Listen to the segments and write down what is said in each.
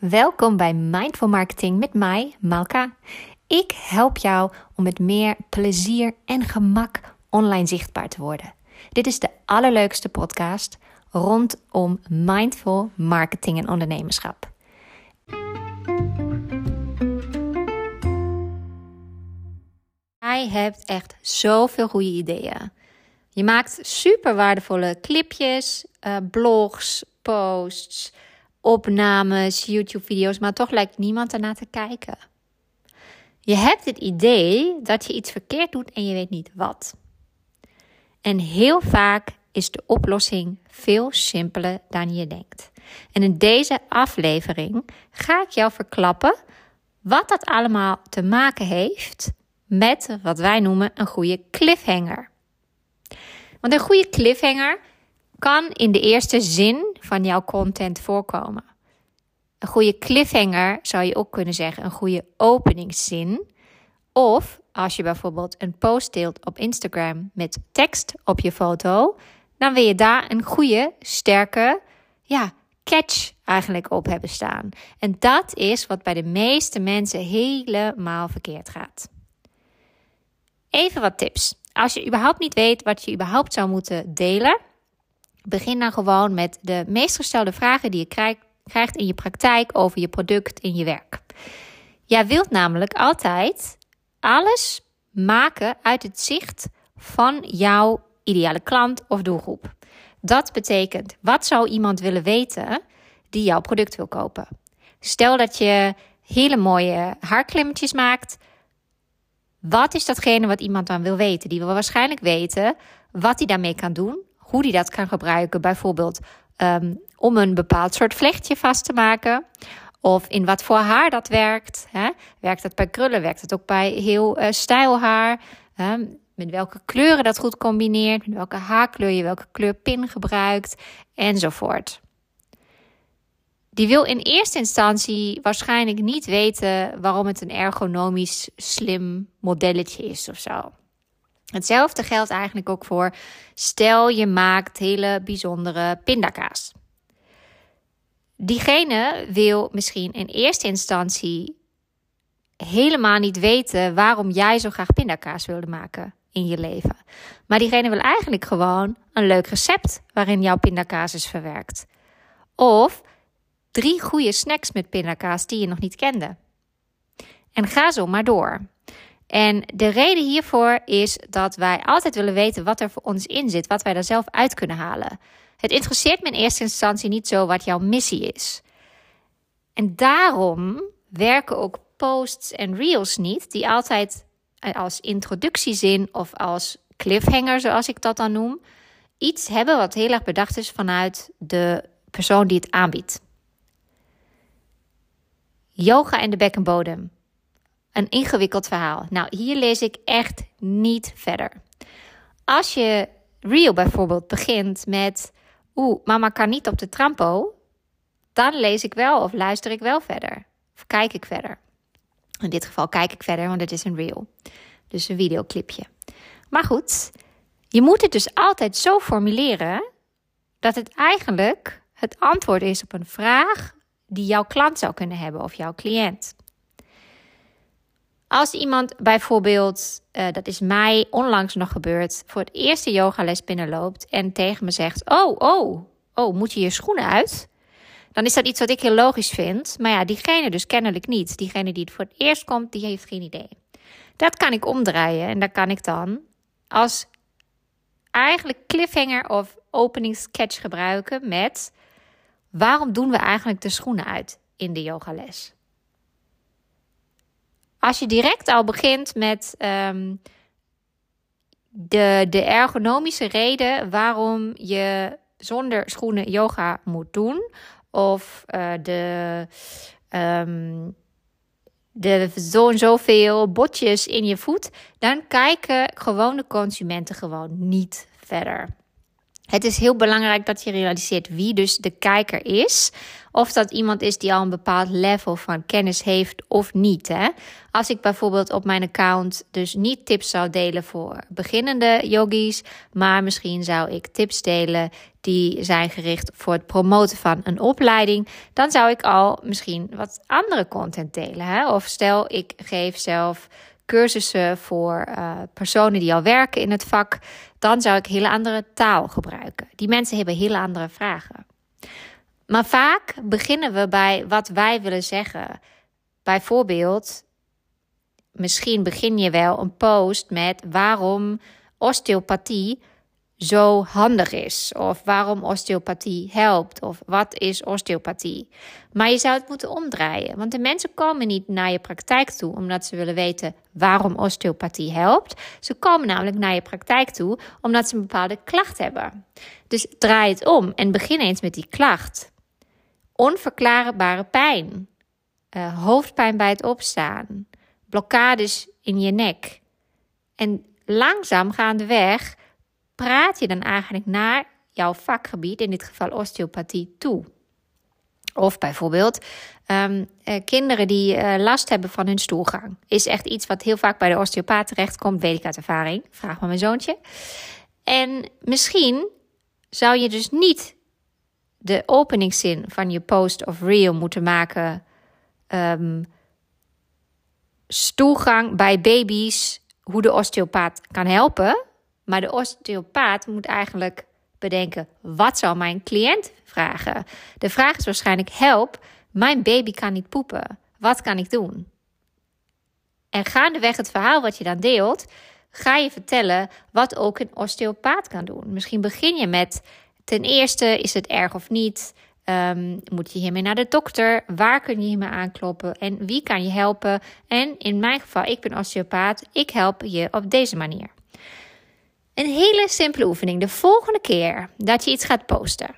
Welkom bij Mindful Marketing met mij, Malka. Ik help jou om met meer plezier en gemak online zichtbaar te worden. Dit is de allerleukste podcast rondom mindful marketing en ondernemerschap. Jij hebt echt zoveel goede ideeën. Je maakt super waardevolle clipjes, uh, blogs, posts opnames, YouTube-video's, maar toch lijkt niemand ernaar te kijken. Je hebt het idee dat je iets verkeerd doet en je weet niet wat. En heel vaak is de oplossing veel simpeler dan je denkt. En in deze aflevering ga ik jou verklappen wat dat allemaal te maken heeft met wat wij noemen een goede cliffhanger. Want een goede cliffhanger kan in de eerste zin van jouw content voorkomen. Een goede cliffhanger zou je ook kunnen zeggen, een goede openingszin. Of als je bijvoorbeeld een post deelt op Instagram met tekst op je foto, dan wil je daar een goede, sterke, ja, catch eigenlijk op hebben staan. En dat is wat bij de meeste mensen helemaal verkeerd gaat. Even wat tips. Als je überhaupt niet weet wat je überhaupt zou moeten delen, Begin dan gewoon met de meest gestelde vragen die je krijgt in je praktijk over je product in je werk. Jij wilt namelijk altijd alles maken uit het zicht van jouw ideale klant of doelgroep. Dat betekent, wat zou iemand willen weten die jouw product wil kopen? Stel dat je hele mooie haarklimmetjes maakt. Wat is datgene wat iemand dan wil weten? Die wil waarschijnlijk weten wat hij daarmee kan doen, hoe die dat kan gebruiken, bijvoorbeeld ehm, om een bepaald soort vlechtje vast te maken. Of in wat voor haar dat werkt. Hè? Werkt het bij krullen? Werkt het ook bij heel uh, stijl haar? Met welke kleuren dat goed combineert? Met welke haarkleur je welke kleurpin gebruikt? Enzovoort. Die wil in eerste instantie waarschijnlijk niet weten waarom het een ergonomisch slim modelletje is of zo. Hetzelfde geldt eigenlijk ook voor stel je maakt hele bijzondere pindakaas. Diegene wil misschien in eerste instantie helemaal niet weten waarom jij zo graag pindakaas wilde maken in je leven. Maar diegene wil eigenlijk gewoon een leuk recept waarin jouw pindakaas is verwerkt. Of drie goede snacks met pindakaas die je nog niet kende. En ga zo maar door. En de reden hiervoor is dat wij altijd willen weten wat er voor ons in zit, wat wij er zelf uit kunnen halen. Het interesseert me in eerste instantie niet zo wat jouw missie is. En daarom werken ook posts en reels niet, die altijd als introductiezin of als cliffhanger, zoals ik dat dan noem, iets hebben wat heel erg bedacht is vanuit de persoon die het aanbiedt. Yoga en de bekkenbodem een ingewikkeld verhaal. Nou, hier lees ik echt niet verder. Als je reel bijvoorbeeld begint met oeh, mama kan niet op de trampo, dan lees ik wel of luister ik wel verder. Of kijk ik verder. In dit geval kijk ik verder, want het is een reel. Dus een videoclipje. Maar goed, je moet het dus altijd zo formuleren dat het eigenlijk het antwoord is op een vraag die jouw klant zou kunnen hebben of jouw cliënt. Als iemand bijvoorbeeld, uh, dat is mij onlangs nog gebeurd, voor het eerste yogales binnenloopt en tegen me zegt: Oh, oh, oh, moet je je schoenen uit? Dan is dat iets wat ik heel logisch vind. Maar ja, diegene dus kennelijk niet. Diegene die het voor het eerst komt, die heeft geen idee. Dat kan ik omdraaien en daar kan ik dan als eigenlijk cliffhanger of opening sketch gebruiken met waarom doen we eigenlijk de schoenen uit in de yogales? Als je direct al begint met um, de, de ergonomische reden waarom je zonder schoenen yoga moet doen, of uh, de, um, de zo zoveel botjes in je voet, dan kijken gewone consumenten gewoon niet verder. Het is heel belangrijk dat je realiseert wie dus de kijker is Of dat iemand is die al een bepaald level van kennis heeft of niet. Hè? Als ik bijvoorbeeld op mijn account dus niet tips zou delen voor beginnende yogis, maar misschien zou ik tips delen die zijn gericht voor het promoten van een opleiding, dan zou ik al misschien wat andere content delen. Hè? Of stel, ik geef zelf cursussen voor uh, personen die al werken in het vak, dan zou ik hele andere taal gebruiken. Die mensen hebben hele andere vragen. Maar vaak beginnen we bij wat wij willen zeggen. Bijvoorbeeld, misschien begin je wel een post met waarom osteopathie zo handig is. Of waarom osteopathie helpt. Of wat is osteopathie. Maar je zou het moeten omdraaien. Want de mensen komen niet naar je praktijk toe omdat ze willen weten waarom osteopathie helpt. Ze komen namelijk naar je praktijk toe omdat ze een bepaalde klacht hebben. Dus draai het om en begin eens met die klacht. Onverklaarbare pijn. Uh, hoofdpijn bij het opstaan. Blokkades in je nek. En langzaam gaandeweg praat je dan eigenlijk naar jouw vakgebied, in dit geval osteopathie, toe. Of bijvoorbeeld um, kinderen die uh, last hebben van hun stoelgang. Is echt iets wat heel vaak bij de osteopaat terechtkomt, weet ik uit ervaring. Vraag maar mijn zoontje. En misschien zou je dus niet de openingszin van je post of reel moeten maken. Um, stoelgang bij baby's, hoe de osteopaat kan helpen. Maar de osteopaat moet eigenlijk bedenken: wat zal mijn cliënt vragen? De vraag is waarschijnlijk: help, mijn baby kan niet poepen. Wat kan ik doen? En gaandeweg het verhaal wat je dan deelt, ga je vertellen wat ook een osteopaat kan doen. Misschien begin je met: ten eerste, is het erg of niet? Um, moet je hiermee naar de dokter? Waar kun je hiermee aankloppen? En wie kan je helpen? En in mijn geval, ik ben osteopaat. Ik help je op deze manier. Een hele simpele oefening. De volgende keer dat je iets gaat posten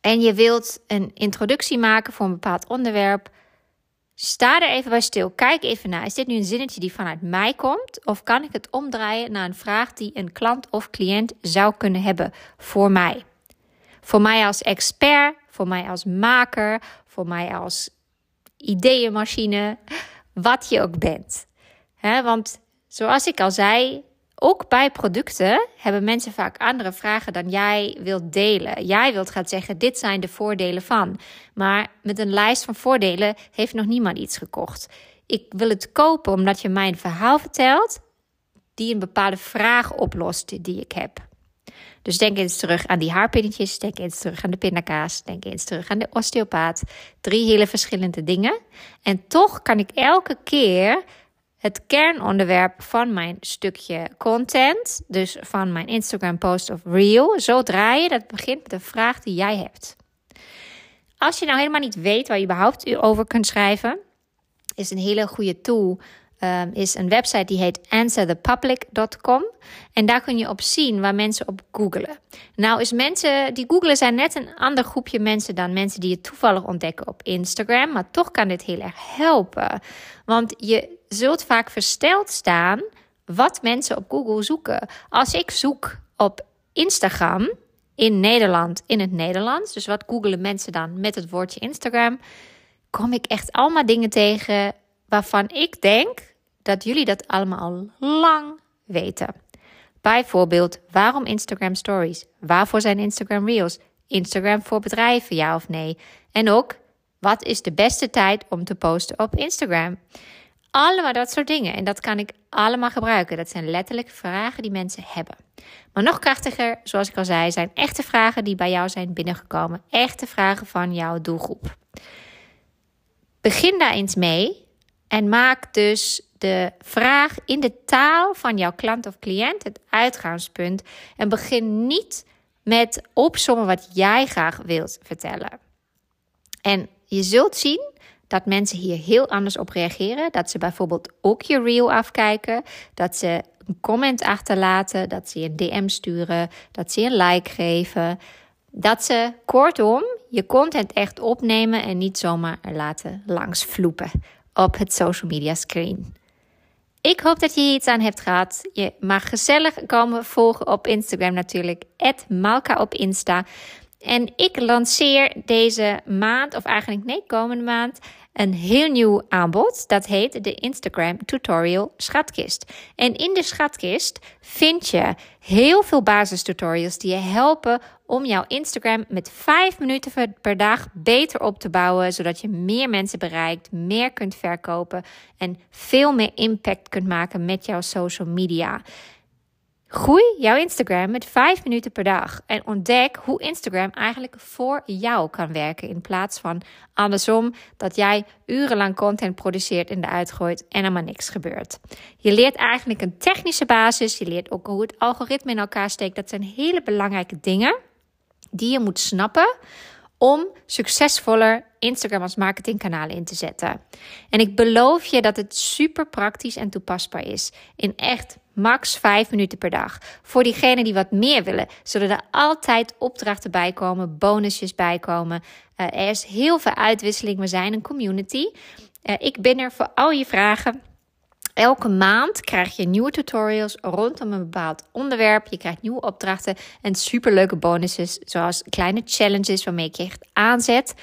en je wilt een introductie maken voor een bepaald onderwerp, sta er even bij stil. Kijk even naar. Is dit nu een zinnetje die vanuit mij komt? Of kan ik het omdraaien naar een vraag die een klant of cliënt zou kunnen hebben voor mij? Voor mij als expert, voor mij als maker, voor mij als ideeënmachine, wat je ook bent. want zoals ik al zei, ook bij producten hebben mensen vaak andere vragen dan jij wilt delen. Jij wilt gaan zeggen: dit zijn de voordelen van. Maar met een lijst van voordelen heeft nog niemand iets gekocht. Ik wil het kopen omdat je mij een verhaal vertelt die een bepaalde vraag oplost die ik heb. Dus denk eens terug aan die haarpinnetjes, denk eens terug aan de pindakaas, denk eens terug aan de osteopaat. Drie hele verschillende dingen. En toch kan ik elke keer het kernonderwerp van mijn stukje content, dus van mijn Instagram post of reel, zo draaien dat begint met de vraag die jij hebt. Als je nou helemaal niet weet waar je überhaupt over kunt schrijven, is een hele goede tool. Um, is een website die heet answerthepublic.com. En daar kun je op zien waar mensen op googelen. Nou, is mensen die googelen zijn net een ander groepje mensen dan mensen die het toevallig ontdekken op Instagram. Maar toch kan dit heel erg helpen. Want je zult vaak versteld staan wat mensen op Google zoeken. Als ik zoek op Instagram in Nederland, in het Nederlands, dus wat googelen mensen dan met het woordje Instagram, kom ik echt allemaal dingen tegen waarvan ik denk dat jullie dat allemaal al lang weten. Bijvoorbeeld, waarom Instagram Stories? Waarvoor zijn Instagram Reels? Instagram voor bedrijven, ja of nee? En ook, wat is de beste tijd om te posten op Instagram? Allemaal dat soort dingen. En dat kan ik allemaal gebruiken. Dat zijn letterlijk vragen die mensen hebben. Maar nog krachtiger, zoals ik al zei, zijn echte vragen die bij jou zijn binnengekomen. Echte vragen van jouw doelgroep. Begin daar eens mee en maak dus de vraag in de taal van jouw klant of cliënt het uitgangspunt. En begin niet met opsommen wat jij graag wilt vertellen. En je zult zien dat mensen hier heel anders op reageren. Dat ze bijvoorbeeld ook je reel afkijken. Dat ze een comment achterlaten. Dat ze je een DM sturen. Dat ze een like geven. Dat ze kortom je content echt opnemen en niet zomaar laten langsvloepen op het social media screen. Ik hoop dat je hier iets aan hebt gehad. Je mag gezellig komen volgen op Instagram natuurlijk. Malka op Insta. En ik lanceer deze maand, of eigenlijk nee, komende maand, een heel nieuw aanbod. Dat heet de Instagram Tutorial Schatkist. En in de schatkist vind je heel veel basistutorials die je helpen om jouw Instagram met 5 minuten per dag beter op te bouwen, zodat je meer mensen bereikt, meer kunt verkopen en veel meer impact kunt maken met jouw social media. Groei jouw Instagram met 5 minuten per dag en ontdek hoe Instagram eigenlijk voor jou kan werken in plaats van andersom dat jij urenlang content produceert en eruit gooit en er maar niks gebeurt. Je leert eigenlijk een technische basis, je leert ook hoe het algoritme in elkaar steekt. Dat zijn hele belangrijke dingen die je moet snappen om succesvoller Instagram als marketingkanaal in te zetten. En ik beloof je dat het super praktisch en toepasbaar is in echt max 5 minuten per dag. Voor diegenen die wat meer willen, zullen er altijd opdrachten bij komen, bonusjes bij komen. Uh, er is heel veel uitwisseling. We zijn een community. Uh, ik ben er voor al je vragen. Elke maand krijg je nieuwe tutorials rondom een bepaald onderwerp. Je krijgt nieuwe opdrachten en superleuke bonuses, zoals kleine challenges waarmee ik je echt aanzet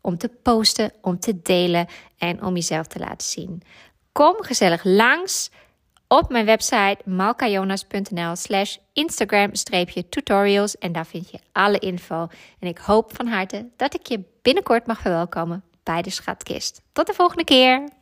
om te posten, om te delen en om jezelf te laten zien. Kom gezellig langs op mijn website malkajonas.nl slash Instagram-tutorials en daar vind je alle info. En ik hoop van harte dat ik je binnenkort mag verwelkomen bij de schatkist. Tot de volgende keer!